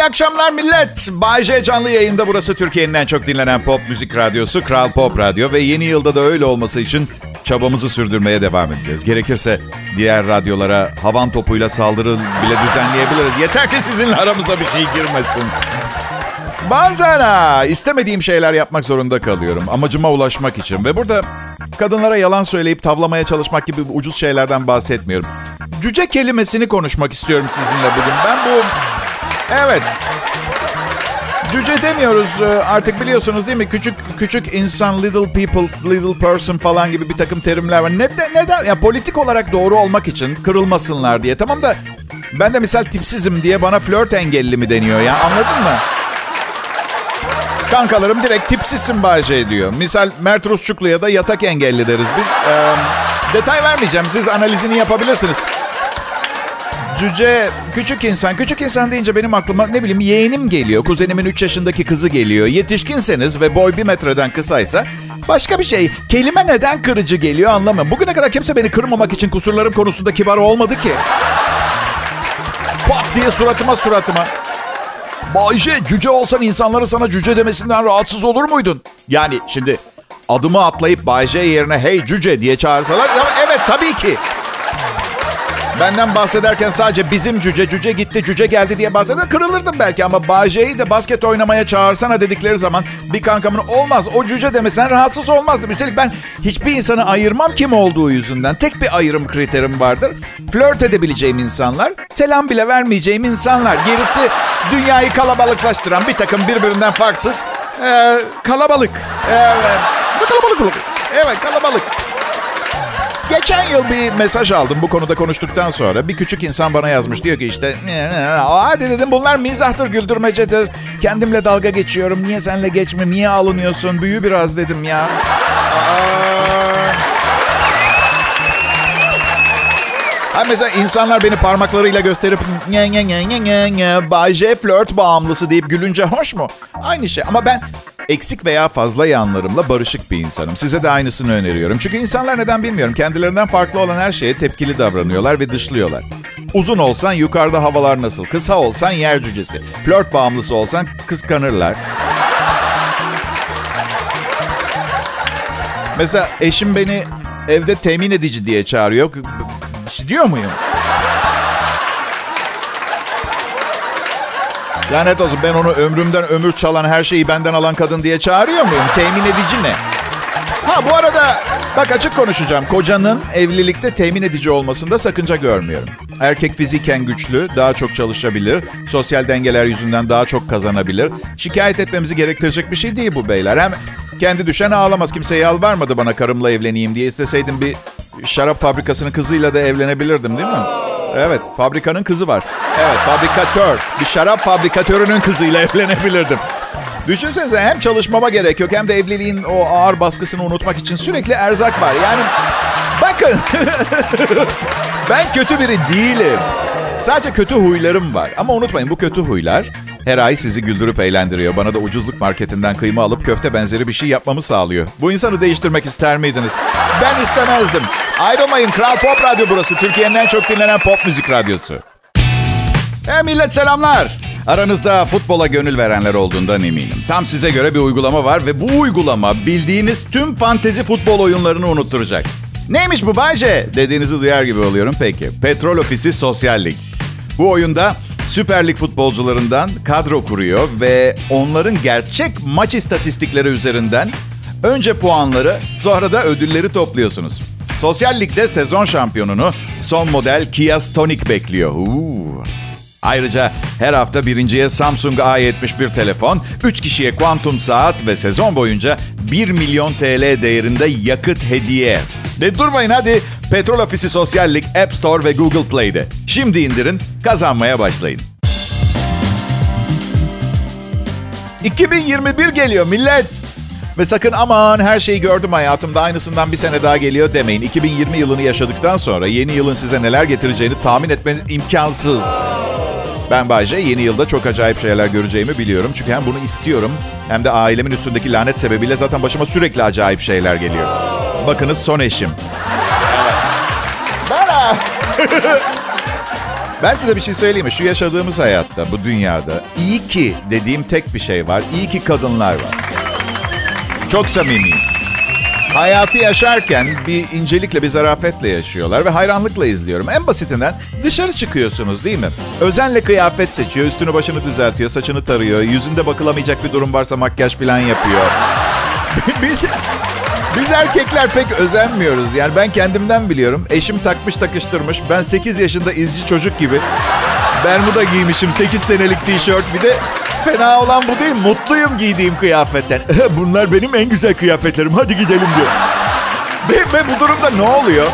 İyi akşamlar millet. Bay J canlı yayında burası Türkiye'nin en çok dinlenen pop müzik radyosu Kral Pop Radyo ve yeni yılda da öyle olması için çabamızı sürdürmeye devam edeceğiz. Gerekirse diğer radyolara havan topuyla saldırı bile düzenleyebiliriz. Yeter ki sizinle aramıza bir şey girmesin. Bazen ha, istemediğim şeyler yapmak zorunda kalıyorum amacıma ulaşmak için. Ve burada kadınlara yalan söyleyip tavlamaya çalışmak gibi ucuz şeylerden bahsetmiyorum. Cüce kelimesini konuşmak istiyorum sizinle bugün. Ben bu... Evet. Cüce demiyoruz e, artık biliyorsunuz değil mi? Küçük küçük insan, little people, little person falan gibi bir takım terimler var. Neden? neden? Ya politik olarak doğru olmak için kırılmasınlar diye. Tamam da ben de misal tipsizim diye bana flört engelli mi deniyor ya anladın mı? Kankalarım direkt tipsizsin Bayce diyor. Misal Mert Rusçuklu'ya da yatak engelli deriz biz. Ee, detay vermeyeceğim. Siz analizini yapabilirsiniz. Cüce, küçük insan. Küçük insan deyince benim aklıma ne bileyim yeğenim geliyor. Kuzenimin 3 yaşındaki kızı geliyor. Yetişkinseniz ve boy bir metreden kısaysa başka bir şey. Kelime neden kırıcı geliyor anlamıyorum. Bugüne kadar kimse beni kırmamak için kusurlarım konusunda kibar olmadı ki. Pat diye suratıma suratıma. Bayce cüce olsan insanları sana cüce demesinden rahatsız olur muydun? Yani şimdi adımı atlayıp Bayce yerine hey cüce diye çağırsalar evet tabii ki. Benden bahsederken sadece bizim cüce, cüce gitti, cüce geldi diye bahseder kırılırdım belki ama Bayce'yi de basket oynamaya çağırsana dedikleri zaman bir kankamın olmaz o cüce demesen rahatsız olmazdım. Üstelik ben hiçbir insanı ayırmam kim olduğu yüzünden. Tek bir ayrım kriterim vardır. Flört edebileceğim insanlar, selam bile vermeyeceğim insanlar. Gerisi dünyayı kalabalıklaştıran bir takım birbirinden farksız ee, kalabalık. Evet. Kalabalık. Evet kalabalık. Geçen yıl bir mesaj aldım bu konuda konuştuktan sonra. Bir küçük insan bana yazmış. Diyor ki işte hadi dedim bunlar mizahtır güldürmecedir. Kendimle dalga geçiyorum. Niye senle geçme? Niye alınıyorsun? Büyü biraz dedim ya. Ha mesela insanlar beni parmaklarıyla gösterip nye nye nye nye nye nye Bay J flört bağımlısı deyip gülünce hoş mu? Aynı şey ama ben eksik veya fazla yanlarımla barışık bir insanım. Size de aynısını öneriyorum. Çünkü insanlar neden bilmiyorum. Kendilerinden farklı olan her şeye tepkili davranıyorlar ve dışlıyorlar. Uzun olsan yukarıda havalar nasıl? Kısa olsan yer cücesi. Flört bağımlısı olsan kıskanırlar. Mesela eşim beni evde temin edici diye çağırıyor. Diyor muyum? Lanet olsun ben onu ömrümden ömür çalan her şeyi benden alan kadın diye çağırıyor muyum? Temin edici ne? Ha bu arada bak açık konuşacağım. Kocanın evlilikte temin edici olmasında sakınca görmüyorum. Erkek fiziken güçlü, daha çok çalışabilir, sosyal dengeler yüzünden daha çok kazanabilir. Şikayet etmemizi gerektirecek bir şey değil bu beyler. Hem kendi düşen ağlamaz. Kimse yalvarmadı bana karımla evleneyim diye. isteseydim bir şarap fabrikasının kızıyla da evlenebilirdim değil mi? Evet, fabrikanın kızı var. Evet, fabrikatör. Bir şarap fabrikatörünün kızıyla evlenebilirdim. Düşünsenize hem çalışmama gerek yok hem de evliliğin o ağır baskısını unutmak için sürekli erzak var. Yani bakın ben kötü biri değilim. Sadece kötü huylarım var. Ama unutmayın bu kötü huylar her ay sizi güldürüp eğlendiriyor. Bana da ucuzluk marketinden kıyma alıp köfte benzeri bir şey yapmamı sağlıyor. Bu insanı değiştirmek ister miydiniz? Ben istemezdim. Ayrılmayın. Kral Pop Radyo burası. Türkiye'nin en çok dinlenen pop müzik radyosu. Hey millet selamlar. Aranızda futbola gönül verenler olduğundan eminim. Tam size göre bir uygulama var ve bu uygulama bildiğiniz tüm fantezi futbol oyunlarını unutturacak. Neymiş bu Bayce dediğinizi duyar gibi oluyorum peki. Petrol Ofisi Sosyal Lig. Bu oyunda Süper Lig futbolcularından kadro kuruyor ve onların gerçek maç istatistikleri üzerinden önce puanları sonra da ödülleri topluyorsunuz. Sosyal Lig'de sezon şampiyonunu son model Kia Stonic bekliyor. Uuu. Ayrıca her hafta birinciye Samsung A71 telefon, 3 kişiye kuantum saat ve sezon boyunca 1 milyon TL değerinde yakıt hediye. De durmayın hadi Petrol Ofisi Sosyallik App Store ve Google Play'de. Şimdi indirin, kazanmaya başlayın. 2021 geliyor millet. Ve sakın aman her şeyi gördüm hayatımda aynısından bir sene daha geliyor demeyin. 2020 yılını yaşadıktan sonra yeni yılın size neler getireceğini tahmin etmeniz imkansız. Ben Bayce yeni yılda çok acayip şeyler göreceğimi biliyorum. Çünkü hem bunu istiyorum hem de ailemin üstündeki lanet sebebiyle zaten başıma sürekli acayip şeyler geliyor. Bakınız son eşim. Bana. ben size bir şey söyleyeyim mi? Şu yaşadığımız hayatta, bu dünyada iyi ki dediğim tek bir şey var. İyi ki kadınlar var. Çok samimiyim. Hayatı yaşarken bir incelikle, bir zarafetle yaşıyorlar ve hayranlıkla izliyorum. En basitinden dışarı çıkıyorsunuz değil mi? Özenle kıyafet seçiyor, üstünü başını düzeltiyor, saçını tarıyor, yüzünde bakılamayacak bir durum varsa makyaj falan yapıyor. Biz biz erkekler pek özenmiyoruz. Yani ben kendimden biliyorum. Eşim takmış takıştırmış. Ben 8 yaşında izci çocuk gibi. Bermuda giymişim. 8 senelik tişört. Bir de fena olan bu değil. Mutluyum giydiğim kıyafetten. Bunlar benim en güzel kıyafetlerim. Hadi gidelim diyor. Ve, ve bu durumda ne oluyor?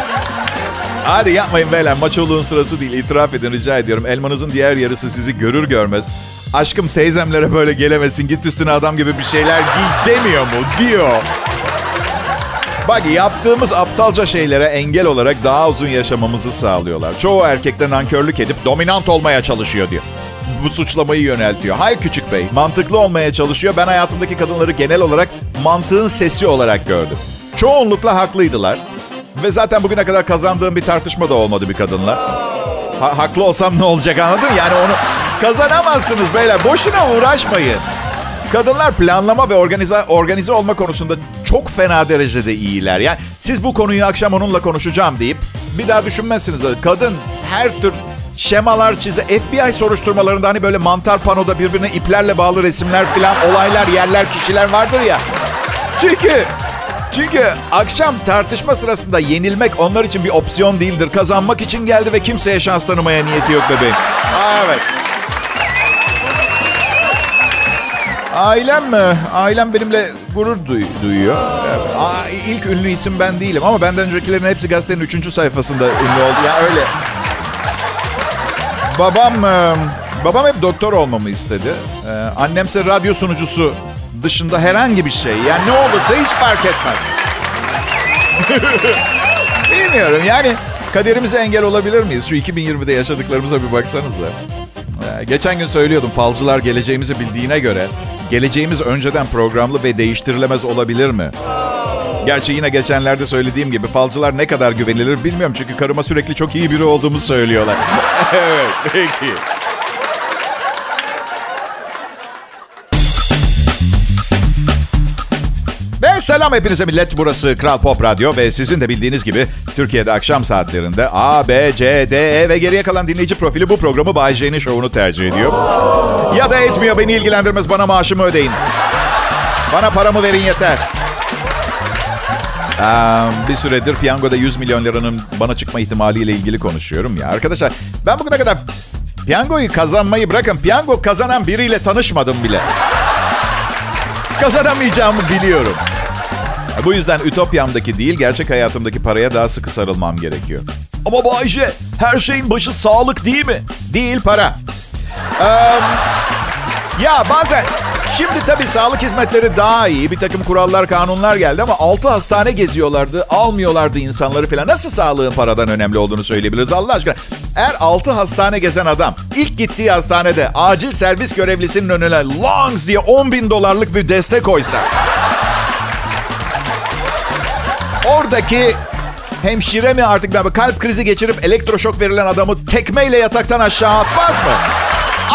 Hadi yapmayın beyler. Maçoluğun sırası değil. İtiraf edin rica ediyorum. Elmanızın diğer yarısı sizi görür görmez. Aşkım teyzemlere böyle gelemesin. Git üstüne adam gibi bir şeyler giy demiyor mu? Diyor. Bak yaptığımız aptalca şeylere engel olarak daha uzun yaşamamızı sağlıyorlar. Çoğu erkekten nankörlük edip dominant olmaya çalışıyor diyor. Bu suçlamayı yöneltiyor. Hayır küçük bey, mantıklı olmaya çalışıyor. Ben hayatımdaki kadınları genel olarak mantığın sesi olarak gördüm. Çoğunlukla haklıydılar. Ve zaten bugüne kadar kazandığım bir tartışma da olmadı bir kadınla. Ha, haklı olsam ne olacak anladın? Yani onu kazanamazsınız beyler. Boşuna uğraşmayın. Kadınlar planlama ve organize, organize olma konusunda çok fena derecede iyiler. Yani siz bu konuyu akşam onunla konuşacağım deyip bir daha düşünmezsiniz. Kadın her tür şemalar çize. FBI soruşturmalarında hani böyle mantar panoda birbirine iplerle bağlı resimler falan olaylar, yerler, kişiler vardır ya. Çünkü çünkü akşam tartışma sırasında yenilmek onlar için bir opsiyon değildir. Kazanmak için geldi ve kimseye şans tanımaya niyeti yok bebeğim. Aa, evet. Ailem mi? Ailem benimle gurur duy- duyuyor. Aa, ilk ünlü isim ben değilim ama benden öncekilerin hepsi gazetenin üçüncü sayfasında ünlü oldu. Ya öyle. Babam, e, babam hep doktor olmamı istedi. Ee, annemse radyo sunucusu dışında herhangi bir şey. Yani ne olursa hiç fark etmez. Bilmiyorum yani kaderimize engel olabilir miyiz? Şu 2020'de yaşadıklarımıza bir baksanıza. Ee, geçen gün söylüyordum falcılar geleceğimizi bildiğine göre geleceğimiz önceden programlı ve değiştirilemez olabilir mi? Gerçi yine geçenlerde söylediğim gibi falcılar ne kadar güvenilir bilmiyorum çünkü karıma sürekli çok iyi biri olduğumu söylüyorlar. evet, peki. Selam hepinize millet. Burası Kral Pop Radyo ve sizin de bildiğiniz gibi Türkiye'de akşam saatlerinde A, B, C, D, E ve geriye kalan dinleyici profili bu programı Bay J'nin şovunu tercih ediyor. Ya da etmiyor beni ilgilendirmez bana maaşımı ödeyin. Bana paramı verin yeter. Ee, bir süredir piyangoda 100 milyon liranın bana çıkma ihtimaliyle ilgili konuşuyorum ya. Arkadaşlar ben bugüne kadar piyangoyu kazanmayı bırakın. Piyango kazanan biriyle tanışmadım bile. Kazanamayacağımı biliyorum. Bu yüzden ütopyamdaki değil, gerçek hayatımdaki paraya daha sıkı sarılmam gerekiyor. Ama Bayce, her şeyin başı sağlık değil mi? Değil, para. Ee, ya bazen, şimdi tabii sağlık hizmetleri daha iyi. Bir takım kurallar, kanunlar geldi ama altı hastane geziyorlardı. Almıyorlardı insanları falan. Nasıl sağlığın paradan önemli olduğunu söyleyebiliriz Allah aşkına? Eğer altı hastane gezen adam ilk gittiği hastanede acil servis görevlisinin önüne longs diye 10 bin dolarlık bir destek koysa. Oradaki hemşire mi artık ben kalp krizi geçirip elektroşok verilen adamı tekmeyle yataktan aşağı atmaz mı?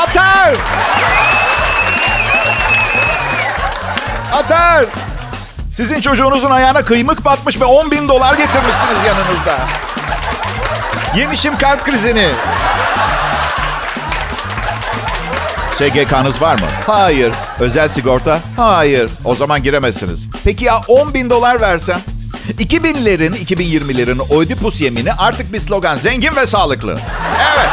Atar! Atar! Sizin çocuğunuzun ayağına kıymık batmış ve 10 bin dolar getirmişsiniz yanınızda. Yemişim kalp krizini. SGK'nız var mı? Hayır. Özel sigorta? Hayır. O zaman giremezsiniz. Peki ya 10 bin dolar versem? 2000'lerin, 2020'lerin Oedipus yemini artık bir slogan. Zengin ve sağlıklı. Evet.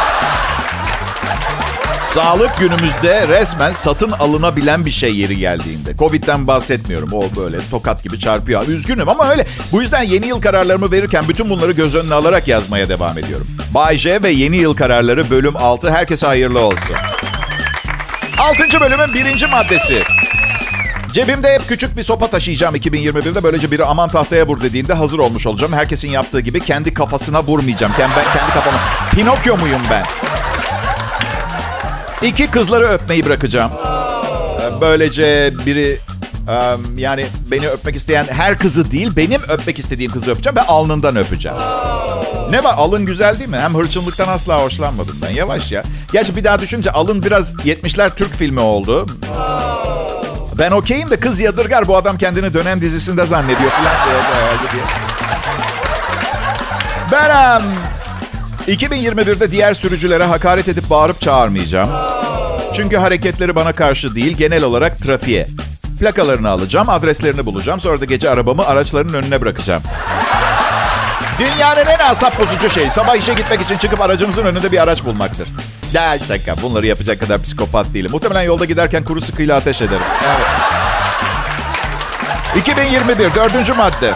Sağlık günümüzde resmen satın alınabilen bir şey yeri geldiğinde. Covid'den bahsetmiyorum. O böyle tokat gibi çarpıyor. Üzgünüm ama öyle. Bu yüzden yeni yıl kararlarımı verirken bütün bunları göz önüne alarak yazmaya devam ediyorum. Bay J ve yeni yıl kararları bölüm 6. Herkese hayırlı olsun. 6. bölümün birinci maddesi. Cebimde hep küçük bir sopa taşıyacağım 2021'de. Böylece biri aman tahtaya vur dediğinde hazır olmuş olacağım. Herkesin yaptığı gibi kendi kafasına vurmayacağım. Kendi, kendi kafama. Pinokyo muyum ben? İki kızları öpmeyi bırakacağım. Ee, Böylece biri yani beni öpmek isteyen her kızı değil benim öpmek istediğim kızı öpeceğim ve alnından öpeceğim. Ne var alın güzel değil mi? Hem hırçınlıktan asla hoşlanmadım ben. Yavaş ya. Gerçi bir daha düşünce alın biraz 70'ler Türk filmi oldu. Ben okeyim de kız yadırgar bu adam kendini dönem dizisinde zannediyor falan diye. Ben em, 2021'de diğer sürücülere hakaret edip bağırıp çağırmayacağım. Çünkü hareketleri bana karşı değil genel olarak trafiğe. Plakalarını alacağım, adreslerini bulacağım. Sonra da gece arabamı araçların önüne bırakacağım. Dünyanın en asap bozucu şeyi sabah işe gitmek için çıkıp aracınızın önünde bir araç bulmaktır. Ya şaka bunları yapacak kadar psikopat değilim. Muhtemelen yolda giderken kuru sıkıyla ateş ederim. Evet. 2021 dördüncü madde.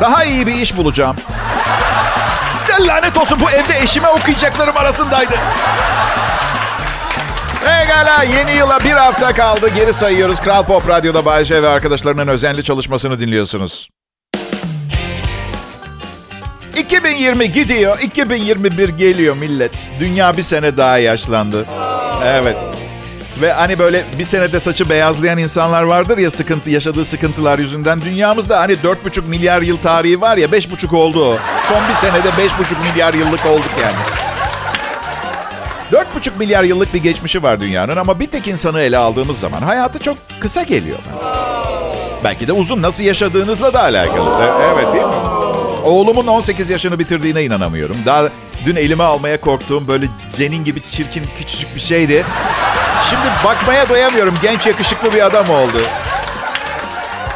Daha iyi bir iş bulacağım. Ya lanet olsun bu evde eşime okuyacaklarım arasındaydı. Pekala yeni yıla bir hafta kaldı. Geri sayıyoruz. Kral Pop Radyo'da Bayece ve arkadaşlarının özenli çalışmasını dinliyorsunuz. 2020 gidiyor, 2021 geliyor millet. Dünya bir sene daha yaşlandı. Evet. Ve hani böyle bir senede saçı beyazlayan insanlar vardır ya sıkıntı yaşadığı sıkıntılar yüzünden. Dünyamızda hani 4,5 milyar yıl tarihi var ya 5,5 oldu o. Son bir senede 5,5 milyar yıllık olduk yani. 4,5 milyar yıllık bir geçmişi var dünyanın ama bir tek insanı ele aldığımız zaman hayatı çok kısa geliyor. Belki de uzun nasıl yaşadığınızla da alakalı. Evet değil mi? Oğlumun 18 yaşını bitirdiğine inanamıyorum. Daha dün elime almaya korktuğum böyle cenin gibi çirkin küçücük bir şeydi. Şimdi bakmaya doyamıyorum. Genç yakışıklı bir adam oldu.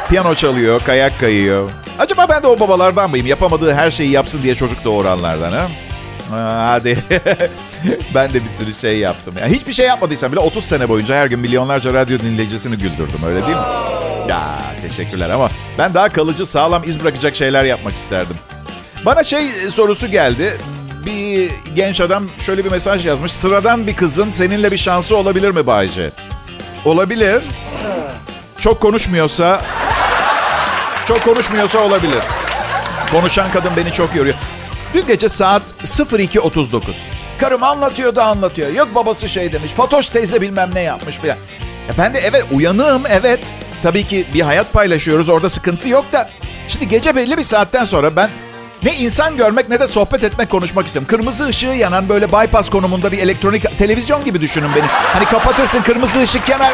Piyano çalıyor, kayak kayıyor. Acaba ben de o babalardan mıyım? Yapamadığı her şeyi yapsın diye çocuk doğuranlardan ha? Hadi. ben de bir sürü şey yaptım. Yani hiçbir şey yapmadıysam bile 30 sene boyunca her gün milyonlarca radyo dinleyicisini güldürdüm. Öyle değil mi? Ya teşekkürler ama ben daha kalıcı, sağlam iz bırakacak şeyler yapmak isterdim. Bana şey sorusu geldi. Bir genç adam şöyle bir mesaj yazmış. Sıradan bir kızın seninle bir şansı olabilir mi Bayce? Olabilir. Çok konuşmuyorsa... Çok konuşmuyorsa olabilir. Konuşan kadın beni çok yoruyor. Dün gece saat 02.39. Karım anlatıyor da anlatıyor. Yok babası şey demiş. Fatoş teyze bilmem ne yapmış filan. Ya ben de evet uyanığım evet. Tabii ki bir hayat paylaşıyoruz orada sıkıntı yok da. Şimdi gece belli bir saatten sonra ben ne insan görmek ne de sohbet etmek konuşmak istiyorum. Kırmızı ışığı yanan böyle bypass konumunda bir elektronik televizyon gibi düşünün beni. Hani kapatırsın kırmızı ışık yanar.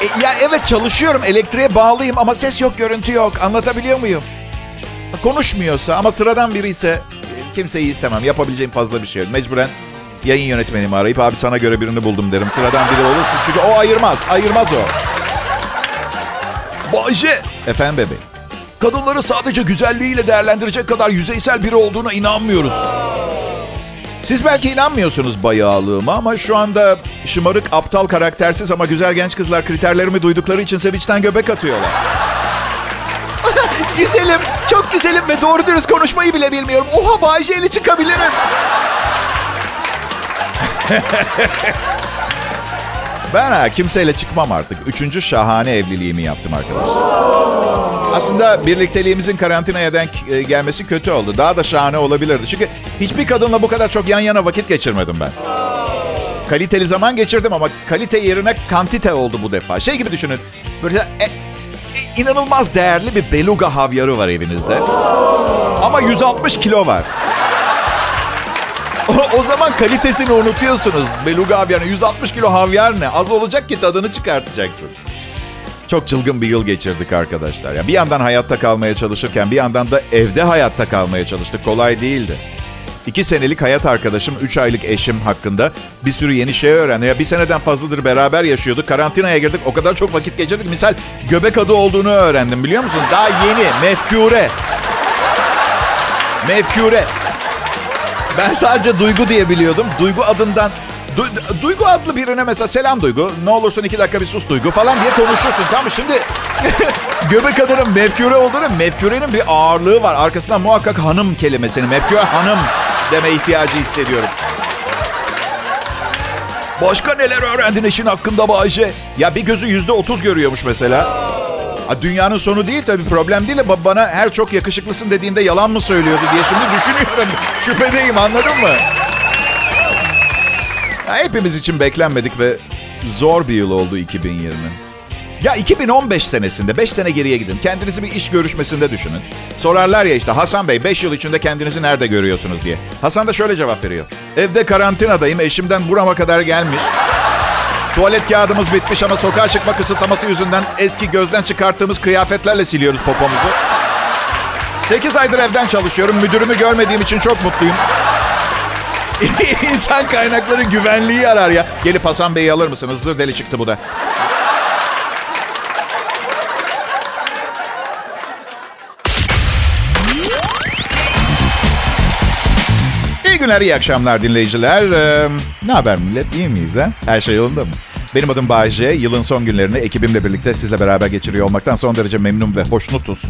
E, ya evet çalışıyorum elektriğe bağlıyım ama ses yok görüntü yok anlatabiliyor muyum? Konuşmuyorsa ama sıradan biri ise kimseyi istemem. Yapabileceğim fazla bir şey yok. Mecburen yayın yönetmenimi arayıp abi sana göre birini buldum derim. Sıradan biri olursa çünkü o ayırmaz. Ayırmaz o. Bayce. Efendim bebeğim. Kadınları sadece güzelliğiyle değerlendirecek kadar yüzeysel biri olduğuna inanmıyoruz. Siz belki inanmıyorsunuz bayağılığıma ama şu anda şımarık, aptal, karaktersiz ama güzel genç kızlar kriterlerimi duydukları için sevinçten göbek atıyorlar. güzelim, çok güzelim ve doğru dürüst konuşmayı bile bilmiyorum. Oha Bayce ile çıkabilirim. ben ha kimseyle çıkmam artık. Üçüncü şahane evliliğimi yaptım arkadaşlar. Aslında birlikteliğimizin karantinaya denk e, gelmesi kötü oldu. Daha da şahane olabilirdi. Çünkü hiçbir kadınla bu kadar çok yan yana vakit geçirmedim ben. Kaliteli zaman geçirdim ama kalite yerine kantite oldu bu defa. Şey gibi düşünün. Böyle e, e, inanılmaz değerli bir beluga havyarı var evinizde. Ama 160 kilo var. O, o zaman kalitesini unutuyorsunuz. Beluga havyarı 160 kilo havyar ne? Az olacak ki tadını çıkartacaksın. Çok çılgın bir yıl geçirdik arkadaşlar. Ya bir yandan hayatta kalmaya çalışırken bir yandan da evde hayatta kalmaya çalıştık. Kolay değildi. İki senelik hayat arkadaşım, üç aylık eşim hakkında bir sürü yeni şey öğrendi. Ya bir seneden fazladır beraber yaşıyorduk. Karantinaya girdik. O kadar çok vakit geçirdik. Misal göbek adı olduğunu öğrendim biliyor musun? Daha yeni. Mefkure. Mefkure. Ben sadece Duygu diye biliyordum. Duygu adından Du- Duygu adlı birine mesela selam Duygu. Ne olursun iki dakika bir sus Duygu falan diye konuşursun. Tamam mı? Şimdi göbek adının mefkure olduğunu mefkurenin bir ağırlığı var. Arkasından muhakkak hanım kelimesini mefkure hanım deme ihtiyacı hissediyorum. Başka neler öğrendin eşin hakkında Bayce? Ya bir gözü yüzde otuz görüyormuş mesela. Ha, dünyanın sonu değil tabii problem değil de bana her çok yakışıklısın dediğinde yalan mı söylüyordu diye şimdi düşünüyorum. Şüphedeyim anladın mı? Ya hepimiz için beklenmedik ve zor bir yıl oldu 2020. Ya 2015 senesinde 5 sene geriye gidin. Kendinizi bir iş görüşmesinde düşünün. Sorarlar ya işte Hasan Bey 5 yıl içinde kendinizi nerede görüyorsunuz diye. Hasan da şöyle cevap veriyor. Evde karantinadayım eşimden burama kadar gelmiş. Tuvalet kağıdımız bitmiş ama sokağa çıkma kısıtlaması yüzünden eski gözden çıkarttığımız kıyafetlerle siliyoruz popomuzu. 8 aydır evden çalışıyorum. Müdürümü görmediğim için çok mutluyum. İnsan kaynakları güvenliği arar ya. Gelip Hasan Bey'i alır mısınız? Zır deli çıktı bu da. Günler, iyi akşamlar dinleyiciler. Ee, ne haber millet? İyi miyiz ha? Her şey yolunda mı? Benim adım Bayece. Yılın son günlerini ekibimle birlikte sizle beraber geçiriyor olmaktan son derece memnun ve hoşnutuz.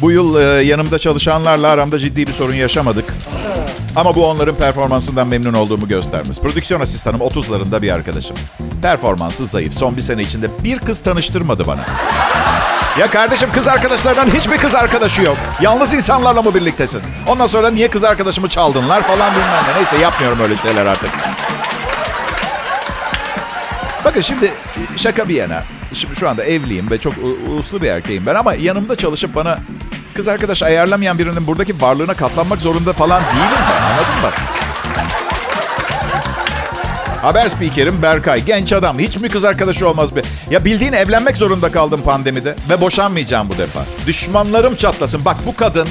Bu yıl e, yanımda çalışanlarla aramda ciddi bir sorun yaşamadık. Ama bu onların performansından memnun olduğumu göstermez. Prodüksiyon asistanım 30'larında bir arkadaşım. Performansı zayıf. Son bir sene içinde bir kız tanıştırmadı bana. Ya kardeşim kız arkadaşlarından hiçbir kız arkadaşı yok. Yalnız insanlarla mı birliktesin? Ondan sonra niye kız arkadaşımı çaldınlar falan bilmem ne. Neyse yapmıyorum öyle şeyler artık. Bakın şimdi şaka bir yana. Şimdi şu anda evliyim ve çok uslu bir erkeğim ben ama yanımda çalışıp bana kız arkadaş ayarlamayan birinin buradaki varlığına katlanmak zorunda falan değilim ben. Anladın mı? Haber spikerim Berkay. Genç adam. Hiç mi kız arkadaşı olmaz be? Ya bildiğin evlenmek zorunda kaldım pandemide. Ve boşanmayacağım bu defa. Düşmanlarım çatlasın. Bak bu kadın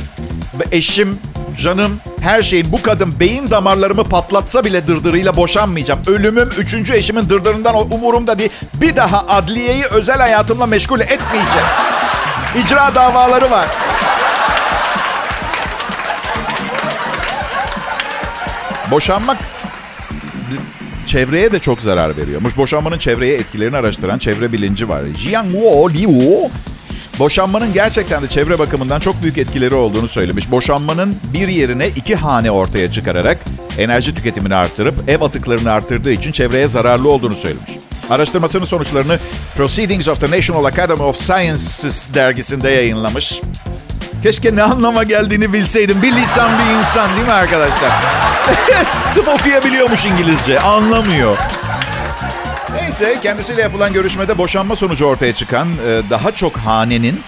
eşim, canım, her şeyin bu kadın beyin damarlarımı patlatsa bile dırdırıyla boşanmayacağım. Ölümüm üçüncü eşimin dırdırından umurumda değil. Bir daha adliyeyi özel hayatımla meşgul etmeyeceğim. İcra davaları var. Boşanmak çevreye de çok zarar veriyormuş. Boşanmanın çevreye etkilerini araştıran çevre bilinci var. Jiang Wo Liu boşanmanın gerçekten de çevre bakımından çok büyük etkileri olduğunu söylemiş. Boşanmanın bir yerine iki hane ortaya çıkararak enerji tüketimini arttırıp ev atıklarını arttırdığı için çevreye zararlı olduğunu söylemiş. Araştırmasının sonuçlarını Proceedings of the National Academy of Sciences dergisinde yayınlamış. Keşke ne anlama geldiğini bilseydim. Bir lisan bir insan değil mi arkadaşlar? Sırf okuyabiliyormuş İngilizce. Anlamıyor. Neyse kendisiyle yapılan görüşmede boşanma sonucu ortaya çıkan e, daha çok hanenin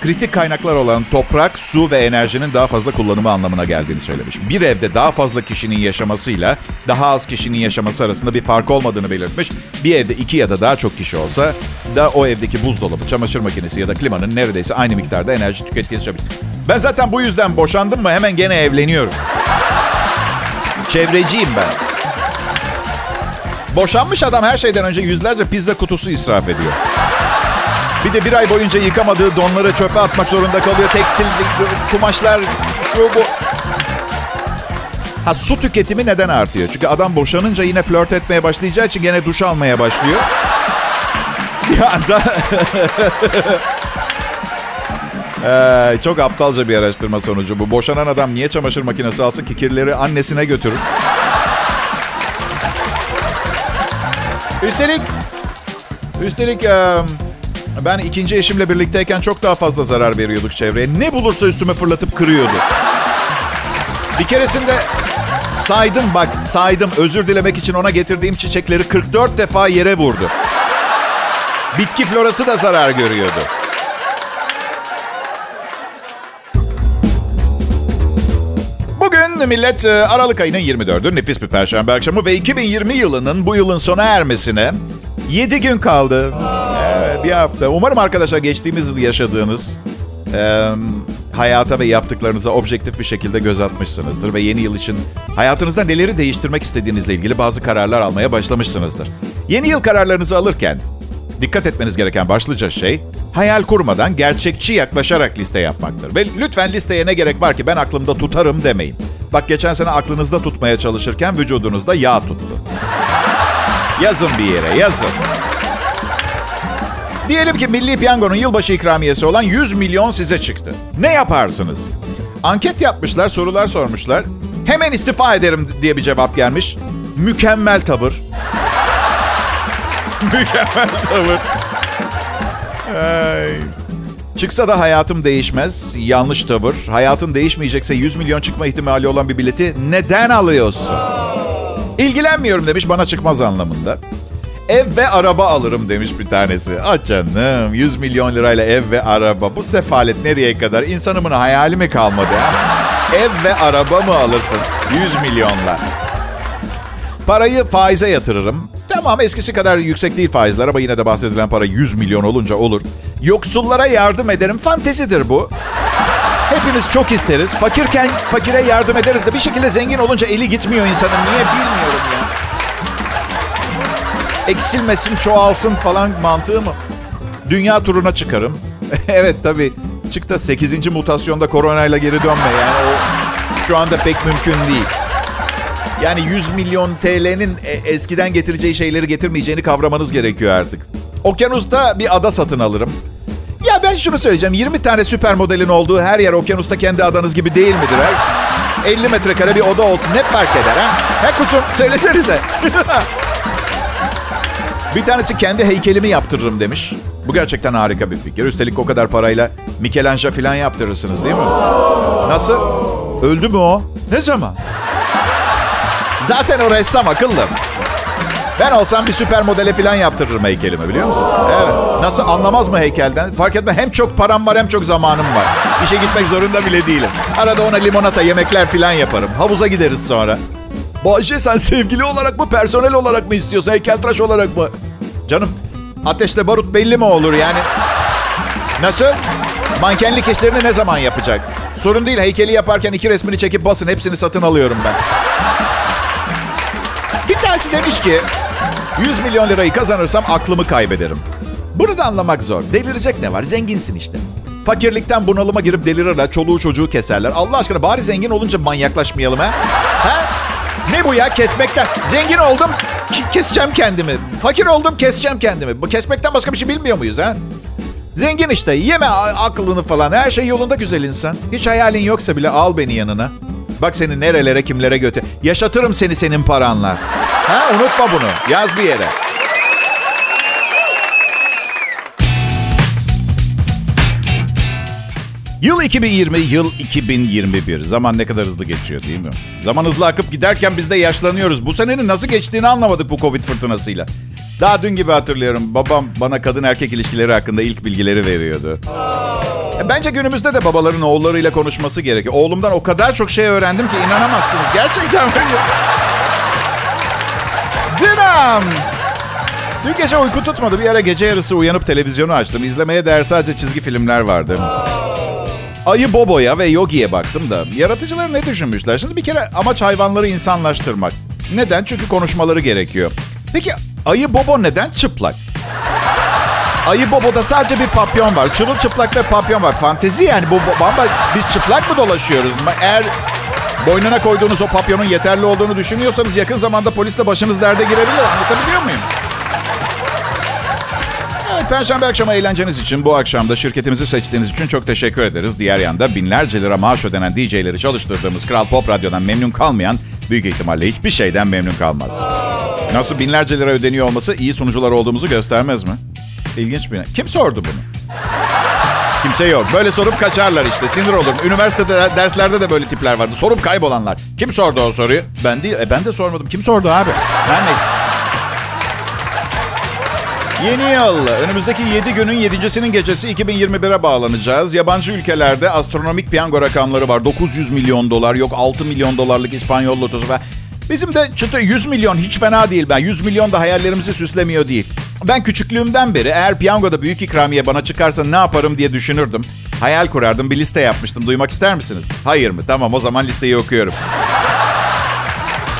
kritik kaynaklar olan toprak, su ve enerjinin daha fazla kullanımı anlamına geldiğini söylemiş. Bir evde daha fazla kişinin yaşamasıyla daha az kişinin yaşaması arasında bir fark olmadığını belirtmiş. Bir evde iki ya da daha çok kişi olsa da o evdeki buzdolabı, çamaşır makinesi ya da klimanın neredeyse aynı miktarda enerji tükettiğini söylemiş. Ben zaten bu yüzden boşandım mı hemen gene evleniyorum. Çevreciyim ben. Boşanmış adam her şeyden önce yüzlerce pizza kutusu israf ediyor. Bir de bir ay boyunca yıkamadığı donları çöpe atmak zorunda kalıyor. Tekstil, kumaşlar, şu bu. Ha su tüketimi neden artıyor? Çünkü adam boşanınca yine flört etmeye başlayacağı için gene duş almaya başlıyor. Ya da... ee, çok aptalca bir araştırma sonucu bu. Boşanan adam niye çamaşır makinesi alsın ki kirleri annesine götürür? Üstelik, üstelik ben ikinci eşimle birlikteyken çok daha fazla zarar veriyorduk çevreye. Ne bulursa üstüme fırlatıp kırıyordu. Bir keresinde saydım bak saydım özür dilemek için ona getirdiğim çiçekleri 44 defa yere vurdu. Bitki florası da zarar görüyordu. Bugün millet Aralık ayının 24'ü nefis bir perşembe akşamı ve 2020 yılının bu yılın sona ermesine 7 gün kaldı. Ee, bir hafta. Umarım arkadaşlar geçtiğimiz yıl yaşadığınız e, hayata ve yaptıklarınıza objektif bir şekilde göz atmışsınızdır. Ve yeni yıl için hayatınızda neleri değiştirmek istediğinizle ilgili bazı kararlar almaya başlamışsınızdır. Yeni yıl kararlarınızı alırken dikkat etmeniz gereken başlıca şey hayal kurmadan gerçekçi yaklaşarak liste yapmaktır. Ve lütfen listeye ne gerek var ki ben aklımda tutarım demeyin. Bak geçen sene aklınızda tutmaya çalışırken vücudunuzda yağ tuttu. Yazın bir yere yazın. Diyelim ki Milli Piyango'nun yılbaşı ikramiyesi olan 100 milyon size çıktı. Ne yaparsınız? Anket yapmışlar, sorular sormuşlar. Hemen istifa ederim diye bir cevap gelmiş. Mükemmel tavır. Mükemmel tavır. Ay. Çıksa da hayatım değişmez. Yanlış tavır. Hayatın değişmeyecekse 100 milyon çıkma ihtimali olan bir bileti neden alıyorsun? İlgilenmiyorum demiş bana çıkmaz anlamında. Ev ve araba alırım demiş bir tanesi. Ah canım 100 milyon lirayla ev ve araba. Bu sefalet nereye kadar? İnsanımın hayali mi kalmadı ha? Ev ve araba mı alırsın? 100 milyonla. Parayı faize yatırırım. Tamam eskisi kadar yüksek değil faizler ama yine de bahsedilen para 100 milyon olunca olur. Yoksullara yardım ederim. Fantezidir bu. Hepimiz çok isteriz. Fakirken fakire yardım ederiz de bir şekilde zengin olunca eli gitmiyor insanın. Niye bilmiyorum ya. Eksilmesin, çoğalsın falan mantığı mı? Dünya turuna çıkarım. evet tabii. Çık da 8. mutasyonda koronayla geri dönme. Yani o şu anda pek mümkün değil. Yani 100 milyon TL'nin e, eskiden getireceği şeyleri getirmeyeceğini kavramanız gerekiyor artık. Okyanusta bir ada satın alırım. Ya ben şunu söyleyeceğim. 20 tane süper modelin olduğu her yer okyanusta kendi adanız gibi değil midir? Ha? 50 metrekare bir oda olsun ne fark eder ha? He kusum söylesenize. bir tanesi kendi heykelimi yaptırırım demiş. Bu gerçekten harika bir fikir. Üstelik o kadar parayla Michelangelo falan yaptırırsınız değil mi? Nasıl? Öldü mü o? Ne zaman? Zaten o ressam akıllı. Ben olsam bir süper modele falan yaptırırım heykelimi biliyor musun? Evet. Nasıl anlamaz mı heykelden? Fark etme hem çok param var hem çok zamanım var. İşe gitmek zorunda bile değilim. Arada ona limonata, yemekler falan yaparım. Havuza gideriz sonra. Bahçe sen sevgili olarak mı, personel olarak mı istiyorsun, heykeltıraş olarak mı? Canım, ateşle barut belli mi olur yani? Nasıl? Mankenlik işlerini ne zaman yapacak? Sorun değil, heykeli yaparken iki resmini çekip basın. Hepsini satın alıyorum ben. Bir tanesi demiş ki 100 milyon lirayı kazanırsam aklımı kaybederim. Bunu da anlamak zor. Delirecek ne var? Zenginsin işte. Fakirlikten bunalıma girip delirirler. Çoluğu çocuğu keserler. Allah aşkına bari zengin olunca manyaklaşmayalım ha? Ha? Ne bu ya kesmekten? Zengin oldum keseceğim kendimi. Fakir oldum keseceğim kendimi. Bu kesmekten başka bir şey bilmiyor muyuz ha? Zengin işte yeme aklını falan. Her şey yolunda güzel insan. Hiç hayalin yoksa bile al beni yanına. Bak seni nerelere kimlere götür. Yaşatırım seni senin paranla. Ha unutma bunu. Yaz bir yere. Yıl 2020, yıl 2021. Zaman ne kadar hızlı geçiyor değil mi? Zaman hızlı akıp giderken biz de yaşlanıyoruz. Bu senenin nasıl geçtiğini anlamadık bu Covid fırtınasıyla. Daha dün gibi hatırlıyorum. Babam bana kadın erkek ilişkileri hakkında ilk bilgileri veriyordu. E, bence günümüzde de babaların oğullarıyla konuşması gerekiyor. Oğlumdan o kadar çok şey öğrendim ki inanamazsınız. Gerçekten böyle. Dinam. Dün gece uyku tutmadı. Bir ara gece yarısı uyanıp televizyonu açtım. İzlemeye değer sadece çizgi filmler vardı. Ayı Bobo'ya ve Yogi'ye baktım da yaratıcılar ne düşünmüşler? Şimdi bir kere amaç hayvanları insanlaştırmak. Neden? Çünkü konuşmaları gerekiyor. Peki Ayı Bobo neden çıplak? Ayı Bobo'da sadece bir papyon var. Çırılçıplak ve papyon var. Fantezi yani bu bamba biz çıplak mı dolaşıyoruz? Eğer boynuna koyduğunuz o papyonun yeterli olduğunu düşünüyorsanız yakın zamanda polisle başınız derde girebilir. Anlatabiliyor muyum? Evet, Perşembe akşamı eğlenceniz için bu akşam da şirketimizi seçtiğiniz için çok teşekkür ederiz. Diğer yanda binlerce lira maaş ödenen DJ'leri çalıştırdığımız Kral Pop Radyo'dan memnun kalmayan büyük ihtimalle hiçbir şeyden memnun kalmaz. Nasıl binlerce lira ödeniyor olması iyi sunucular olduğumuzu göstermez mi? İlginç bir Kim sordu bunu? Kimse yok. Böyle sorup kaçarlar işte. Sinir olurum. Üniversitede derslerde de böyle tipler vardı. Sorup kaybolanlar. Kim sordu o soruyu? Ben değil. E ben de sormadım. Kim sordu abi? Her neyse. Yeni yıl. Önümüzdeki 7 günün 7.sinin gecesi 2021'e bağlanacağız. Yabancı ülkelerde astronomik piyango rakamları var. 900 milyon dolar, yok 6 milyon dolarlık İspanyol lotosu ve bizim de çıtı 100 milyon hiç fena değil. Ben 100 milyon da hayallerimizi süslemiyor değil. Ben küçüklüğümden beri eğer piyangoda büyük ikramiye bana çıkarsa ne yaparım diye düşünürdüm. Hayal kurardım, bir liste yapmıştım. Duymak ister misiniz? Hayır mı? Tamam o zaman listeyi okuyorum.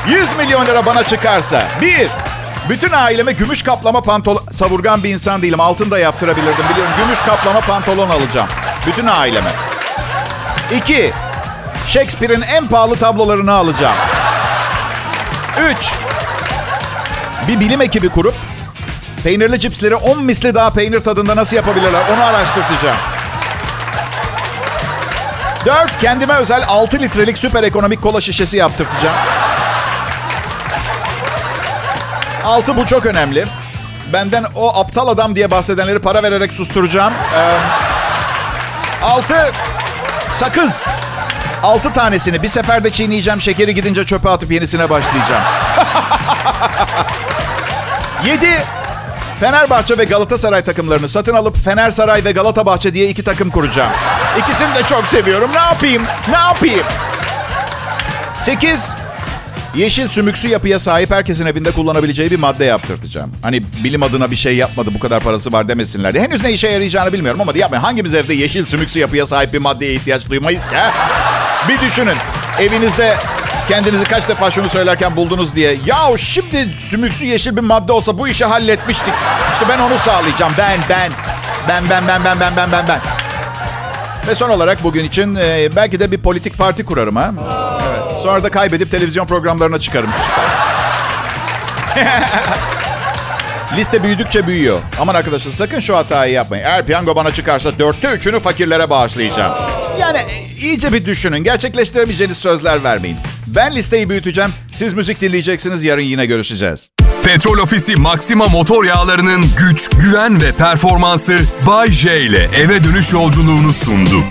100 milyon lira bana çıkarsa. Bir, bütün aileme gümüş kaplama pantolon... Savurgan bir insan değilim. Altın da yaptırabilirdim biliyorum. Gümüş kaplama pantolon alacağım. Bütün aileme. İki, Shakespeare'in en pahalı tablolarını alacağım. Üç, bir bilim ekibi kurup peynirli cipsleri 10 misli daha peynir tadında nasıl yapabilirler onu araştıracağım. 4. Kendime özel 6 litrelik süper ekonomik kola şişesi yaptırtacağım. 6 bu çok önemli. Benden o aptal adam diye bahsedenleri para vererek susturacağım. 6 ee, sakız. 6 tanesini bir seferde çiğneyeceğim. Şekeri gidince çöpe atıp yenisine başlayacağım. 7. Fenerbahçe ve Galatasaray takımlarını satın alıp Fenersaray ve Galata diye iki takım kuracağım. İkisini de çok seviyorum. Ne yapayım? Ne yapayım? 8. Yeşil sümüksü yapıya sahip herkesin evinde kullanabileceği bir madde yaptırtacağım. Hani bilim adına bir şey yapmadı bu kadar parası var demesinler diye. Henüz ne işe yarayacağını bilmiyorum ama yapmayın. Hangimiz evde yeşil sümüksü yapıya sahip bir maddeye ihtiyaç duymayız ki? Ha? Bir düşünün. Evinizde kendinizi kaç defa şunu söylerken buldunuz diye. Ya şimdi sümüksü yeşil bir madde olsa bu işi halletmiştik. İşte ben onu sağlayacağım. Ben, ben. Ben, ben, ben, ben, ben, ben, ben, ben. Ve son olarak bugün için e, belki de bir politik parti kurarım ha. Sonra da kaybedip televizyon programlarına çıkarım. Liste büyüdükçe büyüyor. Aman arkadaşlar sakın şu hatayı yapmayın. Eğer piyango bana çıkarsa dörtte üçünü fakirlere bağışlayacağım. Yani e, iyice bir düşünün. Gerçekleştiremeyeceğiniz sözler vermeyin. Ben listeyi büyüteceğim. Siz müzik dinleyeceksiniz. Yarın yine görüşeceğiz. Petrol Ofisi Maxima motor yağlarının güç, güven ve performansı Bay J ile eve dönüş yolculuğunu sundu.